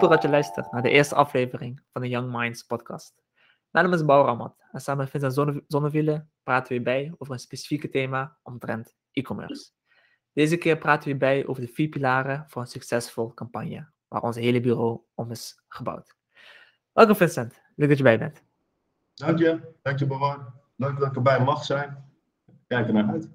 super dat je luistert naar de eerste aflevering van de Young Minds podcast. Mijn naam is Bouwramat en samen met Vincent Zonneviele praten we bij over een specifieke thema omtrent e-commerce. Deze keer praten we bij over de vier pilaren voor een succesvol campagne, waar ons hele bureau om is gebouwd. Welkom Vincent, leuk dat je bij bent. Dank je, dank je Bawan. Leuk dat ik erbij mag zijn. Kijk er naar uit.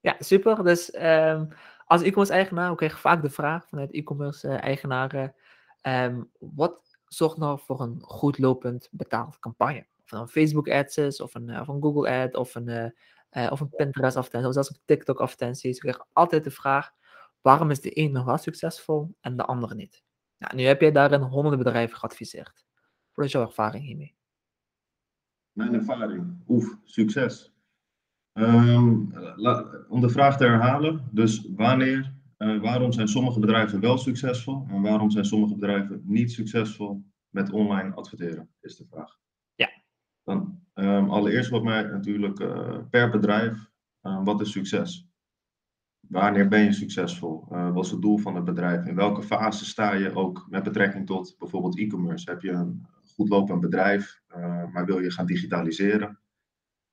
Ja, super. Dus um, als e-commerce eigenaar, krijg ik vaak de vraag vanuit e-commerce eigenaren, um, wat zorgt nou voor een goed lopend betaald campagne? Of een Facebook ads of een, uh, of een Google ad, of een, uh, of een Pinterest advertentie, of zelfs een TikTok advertenties. Ik krijg altijd de vraag, waarom is de een nog wel succesvol en de andere niet? Nou, nu heb je daarin honderden bedrijven geadviseerd. Wat is jouw ervaring hiermee? Mijn ervaring? Oef, succes. Um, om de vraag te herhalen, dus wanneer, uh, waarom zijn sommige bedrijven wel succesvol en waarom zijn sommige bedrijven niet succesvol met online adverteren, is de vraag. Ja. Dan um, allereerst wat mij natuurlijk uh, per bedrijf, uh, wat is succes? Wanneer ben je succesvol? wat is het doel van het bedrijf? In welke fase sta je ook met betrekking tot bijvoorbeeld e-commerce? Heb je een goed lopend bedrijf, maar wil je gaan digitaliseren?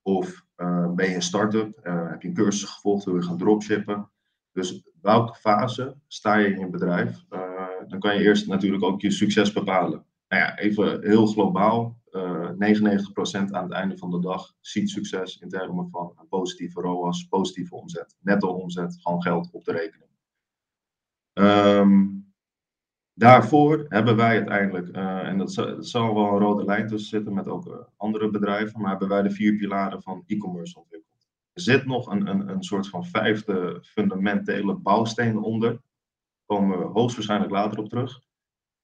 Of ben je een start-up? Heb je een cursus gevolgd? Wil je gaan dropshippen? Dus welke fase sta je in je bedrijf? Uh, dan kan je eerst natuurlijk ook je succes bepalen. Nou ja, even heel globaal. 99% aan het einde van de dag ziet succes in termen van een positieve ROAS, positieve omzet, netto omzet, gewoon geld op de rekening. Um, Daarvoor hebben wij uiteindelijk, uh, en dat zal, dat zal, wel een rode lijn tussen zitten met ook andere bedrijven, maar hebben wij de vier pilaren van e-commerce ontwikkeld. Zit nog een, een, een soort van vijfde fundamentele bouwsteen onder. Daar komen we hoogstwaarschijnlijk later op terug.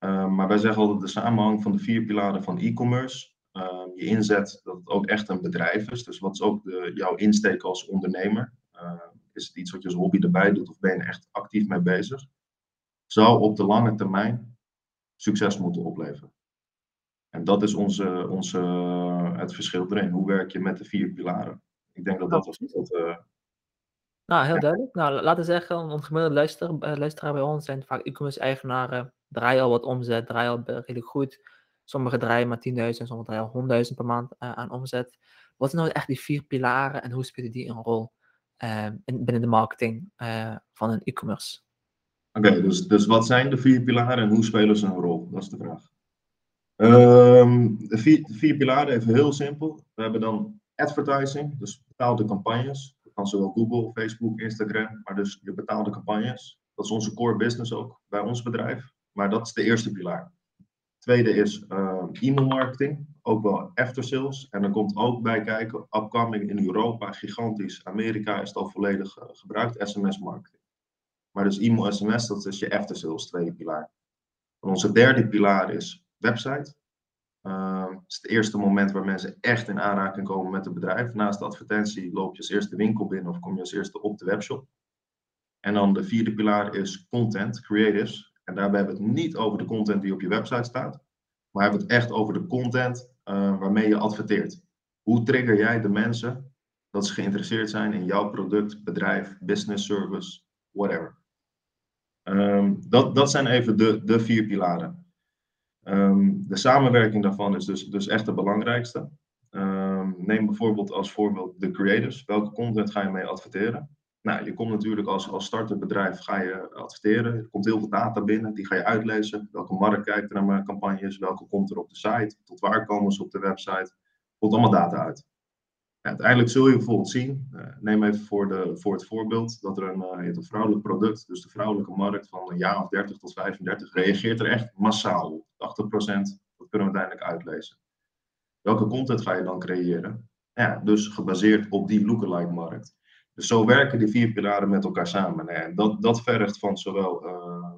Uh, maar wij zeggen altijd de samenhang van de vier pilaren van e-commerce. je inzet dat het ook echt een bedrijf is. Dus wat is ook de, jouw insteek als ondernemer? is het iets wat je als hobby erbij doet of ben je echt actief mee bezig? zou op de lange termijn succes moeten opleveren. En dat is onze, onze, het verschil erin. Hoe werk je met de vier pilaren? Ik denk dat dat was het. Uh, nou, heel duidelijk. Nou, laten we zeggen, een gemiddelde luister, uh, luisteraar bij ons zijn vaak e-commerce eigenaren, draaien al wat omzet, draaien al redelijk goed. Sommigen draaien maar 10.000, sommigen draaien al 100.000 per maand uh, aan omzet. Wat zijn nou echt die vier pilaren en hoe spelen die een rol in, binnen de marketing van een e-commerce Oké, okay, dus, dus wat zijn de vier pilaren en hoe spelen ze een rol? Dat is de vraag. Um, de, vier, de vier pilaren, even heel simpel. We hebben dan advertising, dus betaalde campagnes. Kan zowel Google, Facebook, Instagram, maar dus je betaalde campagnes. Dat is onze core business ook bij ons bedrijf. Maar dat is de eerste pilaar. Tweede is uh, e-mail marketing, ook wel after sales. En er komt ook bij kijken, upcoming in Europa, gigantisch. Amerika is het al volledig uh, gebruikt, SMS marketing. Maar dus e-mail SMS, dat is je after sales tweede pilaar. En onze derde pilaar is website. Het is het eerste moment waar mensen echt in aanraking komen met het bedrijf. Naast de advertentie loop je als eerste winkel binnen of kom je als eerste op de webshop. En dan de vierde pilaar is content, creatives. En daarbij hebben we het niet over de content die op je website staat. Maar hebben we het echt over de content uh, waarmee je adverteert. Hoe trigger jij de mensen dat ze geïnteresseerd zijn in jouw product, bedrijf, business, service, whatever. Um, dat, dat zijn even de, de vier pilaren. Um, de samenwerking daarvan is dus, dus echt de belangrijkste. Um, neem bijvoorbeeld als voorbeeld de creators. Welke content ga je mee adverteren? Nou, je komt natuurlijk als, als startend bedrijf ga je adverteren. Er komt heel veel data binnen, die ga je uitlezen. Welke markt kijkt er naar mijn campagnes? Welke komt er op de site? Tot waar komen ze op de website? Komt allemaal data uit uiteindelijk zul je bijvoorbeeld zien, uh, neem even voor, de, voor het voorbeeld, dat er een, uh, een vrouwelijk product, dus de vrouwelijke markt van een jaar of 30 tot 35, reageert er echt massaal op. 80%, dat kunnen we uiteindelijk uitlezen. Welke content ga je dan creëren? Ja, dus gebaseerd op die lookalike markt. Dus zo werken die vier pilaren met elkaar samen. En dat, dat vergt van zowel uh,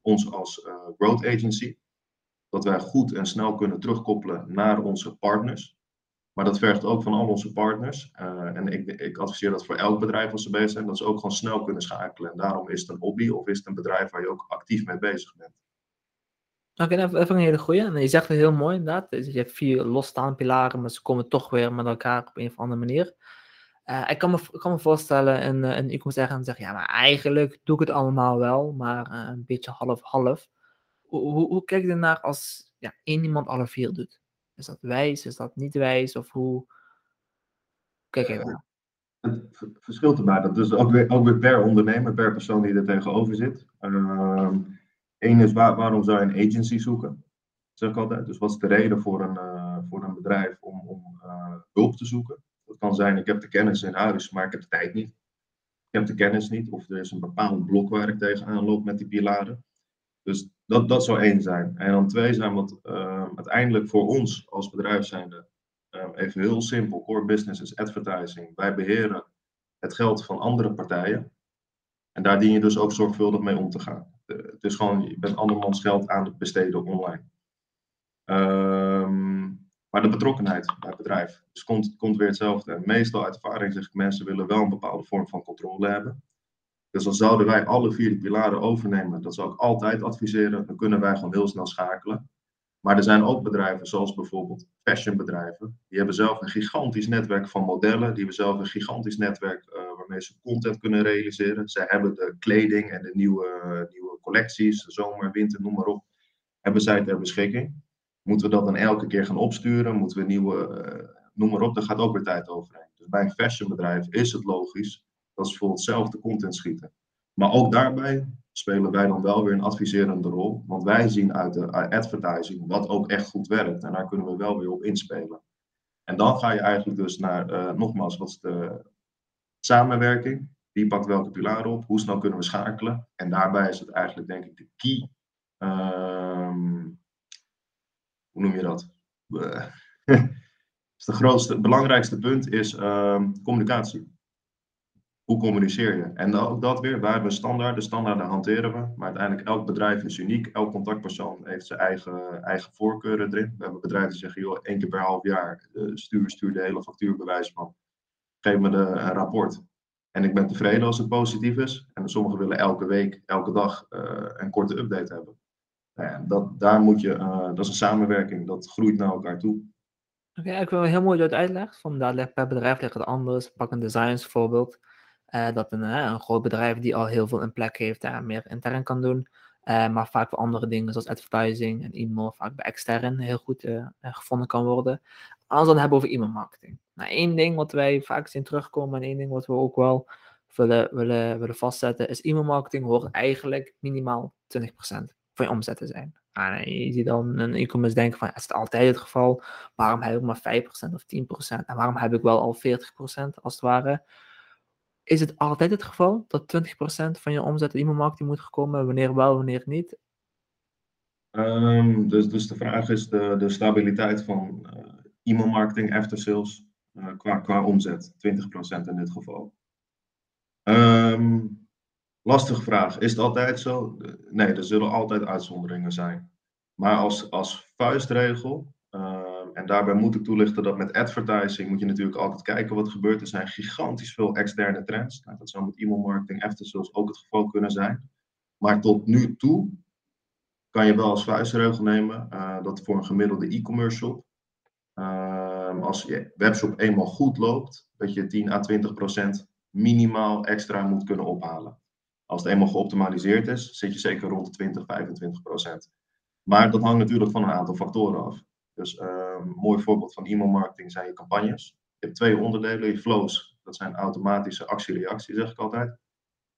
ons als growth agency, dat wij goed en snel kunnen terugkoppelen naar onze partners. Maar dat vergt ook van al onze partners. Uh, en ik, ik, adviseer dat voor elk bedrijf als ze bezig zijn, dat ze ook gewoon snel kunnen schakelen. En daarom is het een hobby of is het een bedrijf waar je ook actief mee bezig bent. Oké, okay, nou, even een hele goede. En je zegt het heel mooi inderdaad. Dus je hebt vier losstaande pilaren, maar ze komen toch weer met elkaar op een of andere manier. Uh, ik, kan me, ik kan me voorstellen, een, een e-commerce zeggen, zeggen, ja, maar eigenlijk doe ik het allemaal wel, maar uh, een beetje half-half. hoe, hoe, hoe kijk je ernaar als ja, één iemand alle vier doet? Is dat wijs? Is dat niet wijs? Of hoe kijk je ernaar? Het verschilt erbij. Dat is ook weer, ook weer per ondernemer, per persoon die er tegenover zit. Eén ehm, is waar, waarom zou je een agency zoeken? Zeg ik altijd. Dus wat is de reden voor een, uh, voor een bedrijf om, om uh, hulp te zoeken? Dat kan zijn, ik heb de kennis in huis, maar ik heb de tijd niet. Ik heb de kennis niet, of er is een bepaald blok waar ik tegenaan loop met die pilaren. Dus dat, dat zou één zijn. En dan twee zijn wat uh, uiteindelijk voor ons als bedrijf zijnde, uh, even heel simpel, core business is advertising. Wij beheren het geld van andere partijen. En daar dien je dus ook zorgvuldig mee om te gaan. het is gewoon, je bent andermans geld aan het besteden online. Um, maar de betrokkenheid bij het bedrijf. Dus komt, komt weer hetzelfde. En meestal uit ervaring zeg ik, mensen willen wel een bepaalde vorm van controle hebben. Dus dan zouden wij alle vier de pilaren overnemen. Dat zou ik altijd adviseren. Dan kunnen wij gewoon heel snel schakelen. Maar er zijn ook bedrijven, zoals bijvoorbeeld fashionbedrijven. Die hebben zelf een gigantisch netwerk van modellen. Die hebben zelf een gigantisch netwerk uh, waarmee ze content kunnen realiseren. Zij hebben de kleding en de nieuwe, nieuwe collecties, zomer, winter, noem maar op. Hebben zij ter beschikking. Moeten we dat dan elke keer gaan opsturen? Moeten we nieuwe, uh, noem maar op, daar gaat ook weer tijd overheen. Dus bij een fashionbedrijf is het logisch dat ze voor hetzelfde content schieten. Maar ook daarbij spelen wij dan wel weer een adviserende rol. Want wij zien uit de advertising wat ook echt goed werkt. En daar kunnen we wel weer op inspelen. En dan ga je eigenlijk dus naar, uh, nogmaals, wat is de samenwerking? Wie pakt welke pilaren op? Hoe snel kunnen we schakelen? En daarbij is het eigenlijk, denk ik, de key. Uh, hoe noem je dat? het grootste, het belangrijkste punt is uh, communicatie. Hoe communiceer je? En ook dat weer, wij hebben standaarden, standaarden hanteren we. Maar uiteindelijk, elk bedrijf is uniek. Elk contactpersoon heeft zijn eigen, eigen voorkeuren erin. We hebben bedrijven die zeggen, joh, één keer per half jaar uh, stuur, stuur de hele factuurbewijs van. Geef me de, een rapport. En ik ben tevreden als het positief is. En sommigen willen elke week, elke dag uh, een korte update hebben. Nou dat, daar moet je, uh, dat is een samenwerking, dat groeit naar elkaar toe. Oké, ik wil heel mooi dat uitlegt. Van daar per bedrijf ligt het anders. Pak een designs voorbeeld. Uh, dat een, uh, een groot bedrijf die al heel veel in plek heeft, daar meer intern kan doen. Uh, maar vaak voor andere dingen zoals advertising en e-mail, vaak bij extern heel goed gevonden kan worden. Als we dan hebben over e-mail marketing. Nou, één ding wat wij vaak zien terugkomen en één ding wat we ook wel willen, willen, willen vastzetten, is e-mail marketing hoort eigenlijk minimaal 20% van je omzet te zijn. En je ziet dan een e-commerce denken van, is het altijd het geval? Waarom heb ik maar 5% of 10%? En waarom heb ik wel al 40% als het ware? Is het altijd het geval dat 20% van je omzet in e-mailmarketing moet komen? Wanneer wel, wanneer niet? Um, dus, dus de vraag is de, de stabiliteit van uh, e-mailmarketing, after sales, uh, qua, qua omzet. 20% in dit geval. Um, Lastige vraag. Is het altijd zo? Nee, er zullen altijd uitzonderingen zijn. Maar als, als vuistregel, en daarbij moet ik toelichten dat met advertising moet je natuurlijk altijd kijken wat er gebeurt. Er zijn gigantisch veel externe trends. Nou, dat zou met e-mail marketing, after sales ook het geval kunnen zijn. Maar tot nu toe kan je wel als vuistregel nemen uh, dat voor een gemiddelde e-commerce shop, uh, als je webshop eenmaal goed loopt, dat je 10 à 20 procent minimaal extra moet kunnen ophalen. Als het eenmaal geoptimaliseerd is, zit je zeker rond de 20, 25 procent. Maar dat hangt natuurlijk van een aantal factoren af. Dus een ehm, mooi voorbeeld van e-mail marketing zijn je campagnes. Je hebt twee onderdelen, je flows. Dat zijn automatische actie-reactie, zeg ik altijd.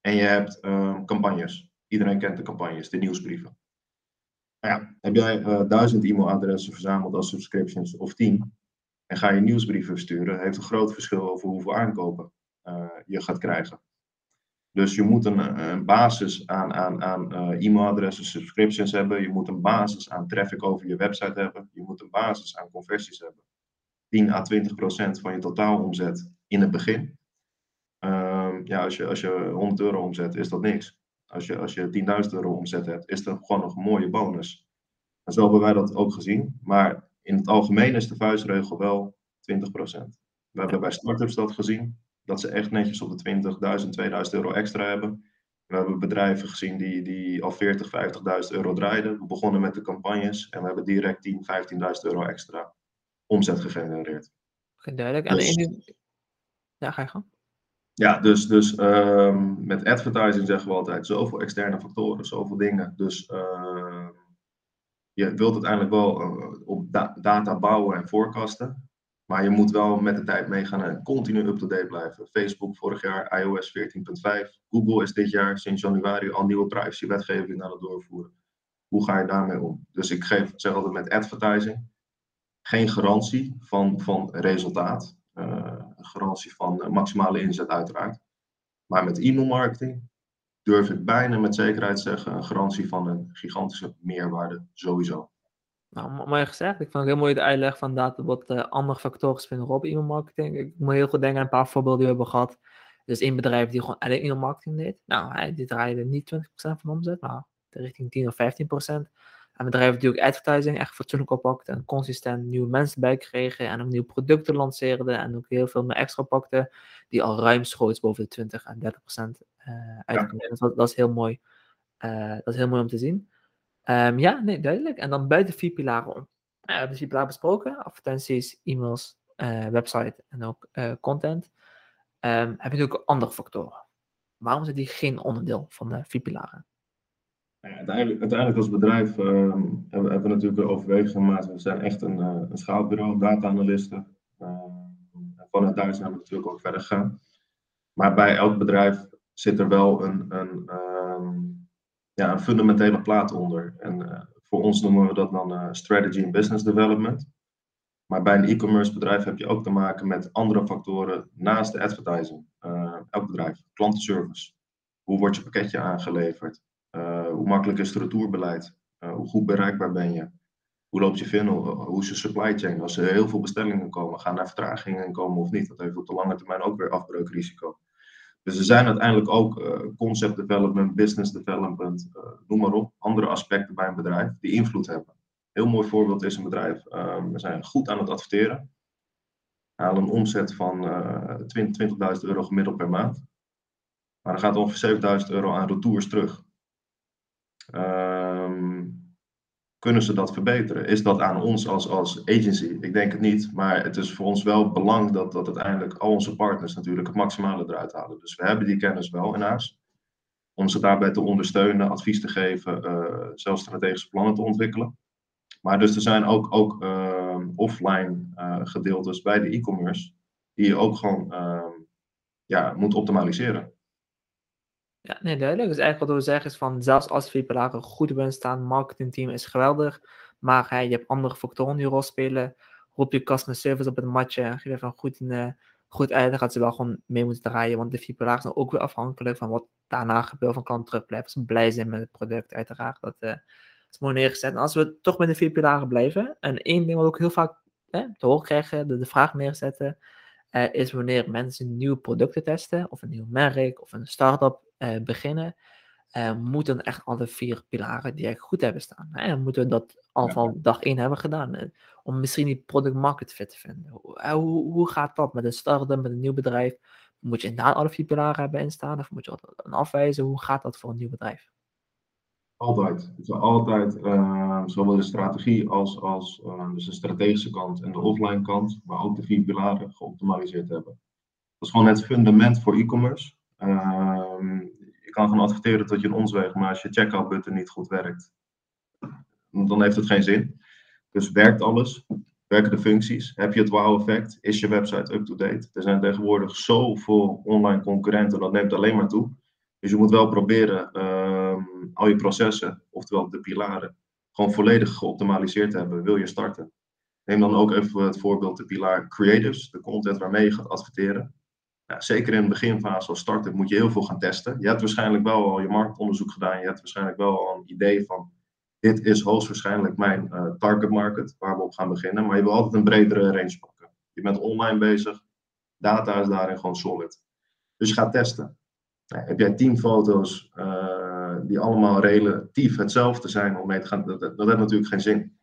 En je hebt uh, campagnes. Iedereen kent de campagnes, de nieuwsbrieven. Nou ja, heb jij uh, duizend e-mailadressen verzameld als subscriptions of tien, en ga je nieuwsbrieven versturen, heeft een groot verschil over hoeveel aankopen uh, je gaat krijgen. Dus je moet een, een basis aan, aan, aan uh, e-mailadressen, subscriptions hebben. Je moet een basis aan traffic over je website hebben. Je moet een basis aan conversies hebben. 10 à 20 procent van je totaalomzet in het begin. Uh, ja, als je, als je 100 euro omzet, is dat niks. Als je, als je 10.000 euro omzet hebt, is dat gewoon nog een mooie bonus. En zo hebben wij dat ook gezien. Maar in het algemeen is de vuistregel wel 20 procent. We hebben bij startups dat gezien dat ze echt netjes op de 20.000, 2000 euro extra hebben. We hebben bedrijven gezien die, die al 40, 50.000 euro draaiden. We begonnen met de campagnes en we hebben direct 10, 15.000 euro extra omzet gegenereerd. Oké, duidelijk. En dus. Ja, ga je gang. Ja, dus, dus um, met advertising zeggen we altijd zoveel externe factoren, zoveel dingen. Dus uh, je wilt uiteindelijk wel op data bouwen en forecasten. Maar je moet wel met de tijd meegaan en continu up-to-date blijven. Facebook vorig jaar iOS 14.5. Google is dit jaar sinds januari al nieuwe privacy-wetgeving aan het doorvoeren. Hoe ga je daarmee om? Dus ik geef, zeg altijd met advertising, geen garantie van, van resultaat. Uh, garantie van maximale inzet uiteraard. Maar met e-mailmarketing durf ik bijna met zekerheid zeggen een garantie van een gigantische meerwaarde sowieso. Nou, mooi gezegd. Ik vond het heel mooi de uitleg van dat wat uh, andere factoren spelen op e-mailmarketing. Ik moet heel goed denken aan een paar voorbeelden die we hebben gehad. Dus één bedrijf die gewoon alleen e-mailmarketing deed. Nou, hij, die draaide niet 20% van omzet, maar richting 10 of 15%. En bedrijven die ook advertising echt fatsoenlijk oppakten en consistent nieuwe mensen bij kregen en ook nieuwe producten lanceerden en ook heel veel meer extra pakten, die al ruimschoots boven de 20 en 30 procent uh, uitkomen. Dus dat, dat, is heel mooi. Uh, dat is heel mooi om te zien. Um, ja, nee, duidelijk. En dan buiten vier pilaren om. we hebben de vier pilaren besproken: advertenties, e-mails, uh, website en ook content. Um, heb je natuurlijk andere factoren. Waarom zijn die geen onderdeel van de vier pilaren? uiteindelijk, als bedrijf uh, hebben, we natuurlijk een overweging gemaakt. We zijn echt een, uh, een schaalbureau, data-analisten. Uh, vanuit daar zijn we natuurlijk ook verder gegaan. Maar bij elk bedrijf zit er wel een, een, ehm, ja, een fundamentele plaat onder. En eh, voor ons noemen we dat dan eh, strategy and business development. Maar bij een e-commerce bedrijf heb je ook te maken met andere factoren naast de advertising. elk bedrijf, klantenservice. Hoe wordt je pakketje aangeleverd? Eh, hoe makkelijk is het retourbeleid? Eh, hoe goed bereikbaar ben je? Hoe loopt je funnel? Hoe is je supply chain? Als er heel veel bestellingen komen, gaan er vertragingen komen of niet? Dat heeft op de lange termijn ook weer afbreukrisico. Dus er zijn uiteindelijk ook uh, concept development, business development, noem maar op, andere aspecten bij een bedrijf die invloed hebben. Heel mooi voorbeeld is een bedrijf. we zijn goed aan het adverteren. We halen een omzet van 20.000 euro gemiddeld per maand. Maar er gaat ongeveer 7.000 euro aan retours terug. Ehm, kunnen ze dat verbeteren? Is dat aan ons als, als agency? Ik denk het niet, maar het is voor ons wel belang dat, dat uiteindelijk al onze partners natuurlijk het maximale eruit halen. Dus we hebben die kennis wel in huis. Om ze daarbij te ondersteunen, advies te geven, uh, zelfs strategische plannen te ontwikkelen. Maar dus er zijn ook, ook uh, offline uh, gedeeltes bij de e-commerce die je ook gewoon ehm, ja, moet optimaliseren. Ja, nee, duidelijk. Dus eigenlijk wat we zeggen is van, zelfs als pilaren goed willen staan, marketingteam is geweldig, maar je hebt andere factoren die een rol spelen. Roep je customer service op het matje geef even goed, een, uh, goed uit, dan gaat ze wel gewoon mee moeten draaien, want de pilaren zijn ook weer afhankelijk van wat daarna gebeurt van klanten terugblijven. Als ze blij zijn met het product, uiteraard. Dat uh, is mooi neergezet. En als we toch met de vier pilaren blijven, en één ding wat ook heel vaak te horen krijgen, de, de vraag neerzetten, uh, is wanneer mensen nieuwe producten testen, of een nieuw merk, of een start-up uh, beginnen, uh, moeten echt alle vier pilaren die echt goed hebben staan. Hè? Dan moeten we dat al van dag één hebben gedaan. om misschien die product market fit te vinden. Hoe, hoe gaat dat met een start-up, met een nieuw bedrijf? Moet je inderdaad alle vier pilaren hebben instaan? Of moet je dat afwijzen? Hoe gaat dat voor een nieuw bedrijf? Altijd. Is altijd uh, zowel de strategie als, als uh, dus de strategische kant en de offline kant, maar ook de vier pilaren geoptimaliseerd hebben. Dat is gewoon het fundament voor e-commerce. Uh, je kan gaan adverteren tot je een ons maar als je checkout button niet goed werkt, dan heeft het geen zin. Dus werkt alles? Werken de functies? Heb je het wow-effect? Is je website up-to-date? Er zijn tegenwoordig zoveel online concurrenten, dat neemt alleen maar toe. Dus je moet wel proberen ehm, al je processen, oftewel de pilaren, gewoon volledig geoptimaliseerd hebben. Wil je starten? Neem dan ook even het voorbeeld de pilaar creatives, de content waarmee je gaat adverteren. Ja, zeker in de beginfase als starter moet je heel veel gaan testen. Je hebt waarschijnlijk wel al je marktonderzoek gedaan. Je hebt waarschijnlijk wel al een idee van dit is hoogstwaarschijnlijk mijn uh, target market waar we op gaan beginnen. Maar je wil altijd een bredere range pakken. Je bent online bezig. Data is daarin gewoon solid. Dus je gaat testen. Nou, heb jij tien foto's uh, die allemaal relatief hetzelfde zijn om mee te gaan, dat, dat, heeft natuurlijk geen zin.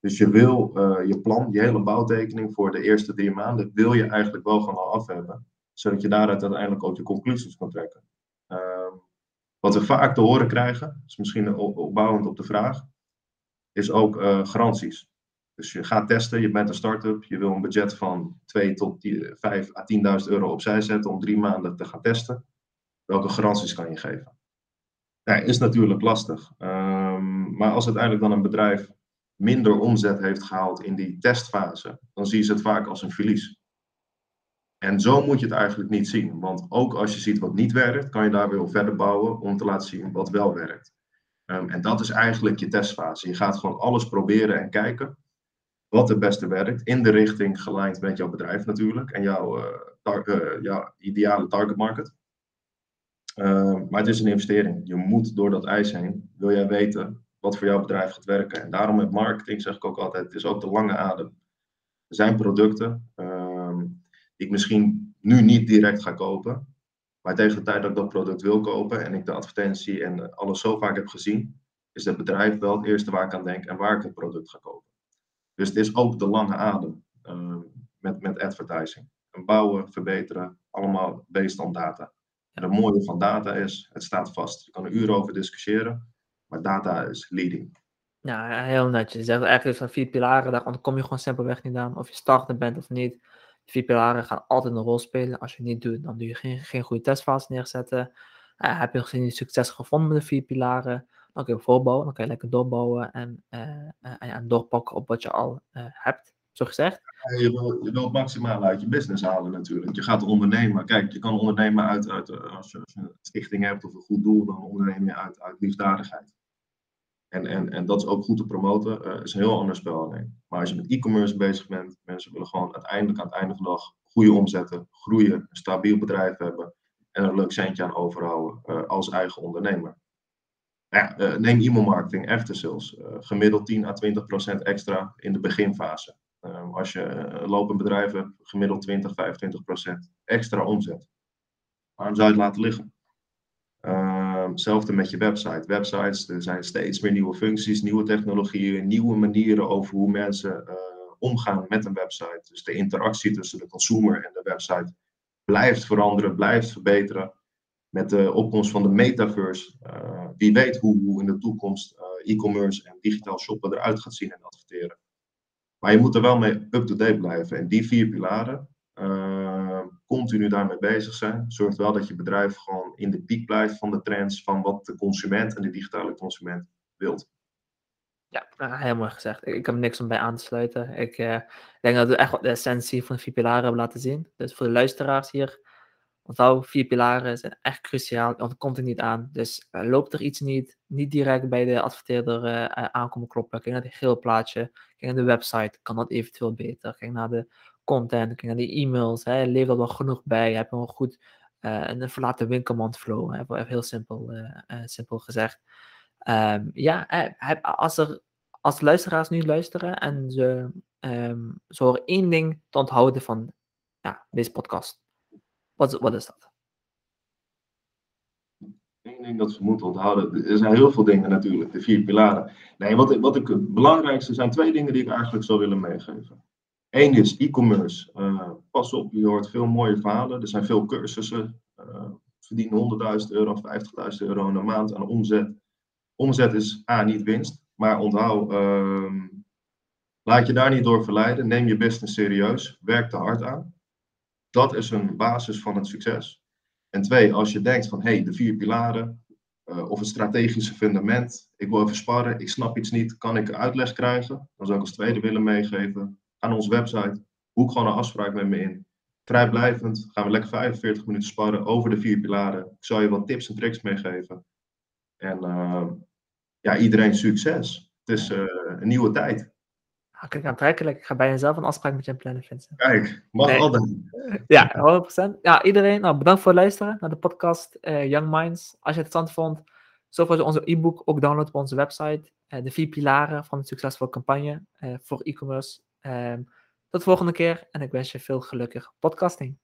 Dus je wil uh, je plan, je hele bouwtekening voor de eerste drie maanden, wil je eigenlijk wel gewoon al af hebben. Zodat je daaruit uiteindelijk ook je conclusies kan trekken. Uh, wat we vaak te horen krijgen, is misschien opbouwend op de vraag, is ook uh, garanties. Dus je gaat testen, je bent een start-up, je wil een budget van 2 tot 5 à 10.000 euro opzij zetten om drie maanden te gaan testen welke garanties kan je geven? Ja, is natuurlijk lastig. Um, maar als uiteindelijk dan een bedrijf minder omzet heeft gehaald in die testfase, dan zie je het vaak als een verlies. En zo moet je het eigenlijk niet zien. Want ook als je ziet wat niet werkt, kan je daar weer verder bouwen om te laten zien wat wel werkt. Ehm, en dat is eigenlijk je testfase. Je gaat gewoon alles proberen en kijken wat het beste werkt. In de richting gelijnd met jouw bedrijf natuurlijk en jouw, uh, uh, jouw ideale target market. Ehm, maar het is een investering. Je moet door dat ijs heen. Wil jij weten wat voor jouw bedrijf gaat werken? En daarom met marketing zeg ik ook altijd: het is ook de lange adem. Er zijn producten ehm, die ik misschien nu niet direct ga kopen. Maar tegen de tijd dat ik dat product wil kopen en ik de advertentie en alles zo vaak heb gezien, is het bedrijf wel het eerste waar ik aan denk en waar ik het product ga kopen. Dus het is ook de lange adem ehm, met, met advertising. En bouwen, verbeteren, allemaal based on data. En het mooie van data is, het staat vast. Je kan er uren over discussiëren, maar data is leading. Ja, heel netjes. Je eigenlijk van vier pilaren, daar kom je gewoon simpelweg niet aan. Of je starter bent of niet. Vier pilaren gaan altijd een rol spelen. Als je het niet doet, dan doe je geen, geen goede testfase neerzetten. Uh, heb je geen succes gevonden met de vier pilaren, dan kun je voorbouwen. Dan kun je lekker doorbouwen en, uh, en doorpakken op wat je al hebt, zo gezegd. Je je wil het maximaal uit je business halen natuurlijk. Je gaat ondernemen. Kijk, je kan ondernemen uit, uit als, je, als je een stichting hebt of een goed doel, dan onderneem je uit, uit liefdadigheid. En, en, en dat is ook goed te promoten. Uh, is een heel ander spel alleen. Maar als je met e-commerce bezig bent, mensen willen gewoon uiteindelijk aan het einde van de dag goede omzetten, groeien, een stabiel bedrijf hebben en een leuk centje aan overhouden uh, als eigen ondernemer. Ja, uh, neem e-mail marketing, after sales. gemiddeld 10 à 20 procent extra in de beginfase. Als je een lopend bedrijf hebt, gemiddeld 20, 25 procent extra omzet. Waarom zou je het laten liggen? hetzelfde met je website. Websites, er zijn steeds meer nieuwe functies, nieuwe technologieën, nieuwe manieren over hoe mensen uh, omgaan met een website. Dus de interactie tussen de consumer en de website blijft veranderen, blijft verbeteren. Met de opkomst van de metaverse, uh, wie weet hoe, hoe, in de toekomst e-commerce en digitaal shoppen eruit gaat zien en adverteren. Maar je moet er wel mee up-to-date blijven. En die vier pilaren, continu daarmee bezig zijn, zorgt wel dat je bedrijf gewoon in de piek blijft van de trends van wat de consument en de digitale consument wilt. Ja, heel mooi gezegd. Ik, heb niks om bij aan te sluiten. Ik uh, denk dat we echt de essentie van de vier pilaren hebben laten zien. Dus voor de luisteraars hier, onthoud, vier pilaren zijn echt cruciaal. Want komt er niet aan. Dus uh, loopt er iets niet, niet direct bij de adverteerder uh, aankomen kloppen. Kijk naar het geel plaatje. Kijk naar de website, kan dat eventueel beter. Kijk naar de content, kijk naar die e-mails, hè, lever er wel genoeg bij, heb je wel goed uh, een verlaten winkelmand flow, hè, even heel simpel, simpel gezegd. Um, ja, als, er, als luisteraars nu luisteren en ze, um, horen één ding te onthouden van ja, deze podcast, wat, wat is dat? Eén ding dat ze moeten onthouden, er zijn heel veel dingen natuurlijk, de vier pilaren. Nee, wat, wat ik, het belangrijkste zijn twee dingen die ik eigenlijk zou willen meegeven. Eén is e-commerce. Uh, pas op, je hoort veel mooie verhalen. Er zijn veel cursussen. Uh, verdienen 100.000 euro, 50.000 euro in een maand aan omzet. Omzet is A, niet winst. Maar onthoud, uh, laat je daar niet door verleiden. Neem je business serieus. Werk er hard aan. Dat is een basis van het succes. En twee, als je denkt van, hé, hey, de vier pilaren, uh, of het strategische fundament, ik wil even sparren, ik snap iets niet, kan ik uitleg krijgen? Dan zou ik als tweede willen meegeven, aan onze website. Boek gewoon een afspraak met me in. Vrijblijvend gaan we lekker 45 minuten sparren over de vier pilaren. Ik zal je wat tips en tricks meegeven. En uh, ja, iedereen succes. Het is uh, een nieuwe tijd. Ah, kijk, aantrekkelijk. Ik ga bij jezelf een afspraak met je plannen, Vincent. Kijk, mag nee. altijd. Ja, 100%. Ja, iedereen, nou, bedankt voor het luisteren naar de podcast uh, Young Minds. Als je het interessant vond, zorg voor onze e-book ook download op onze website. de vier pilaren van een succesvolle campagne voor e-commerce. Um, tot de volgende keer en ik wens je veel gelukkig podcasting.